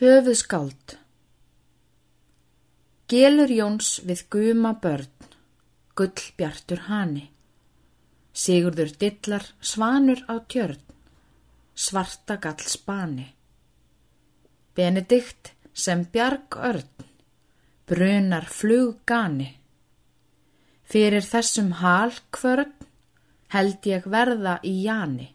Höfuðskáld Gelur Jóns við guma börn, gull bjartur hani. Sigurður dillar svanur á tjörn, svarta gall spani. Benedikt sem bjarg örn, brunar flug gani. Fyrir þessum hal kvörn held ég verða í jani.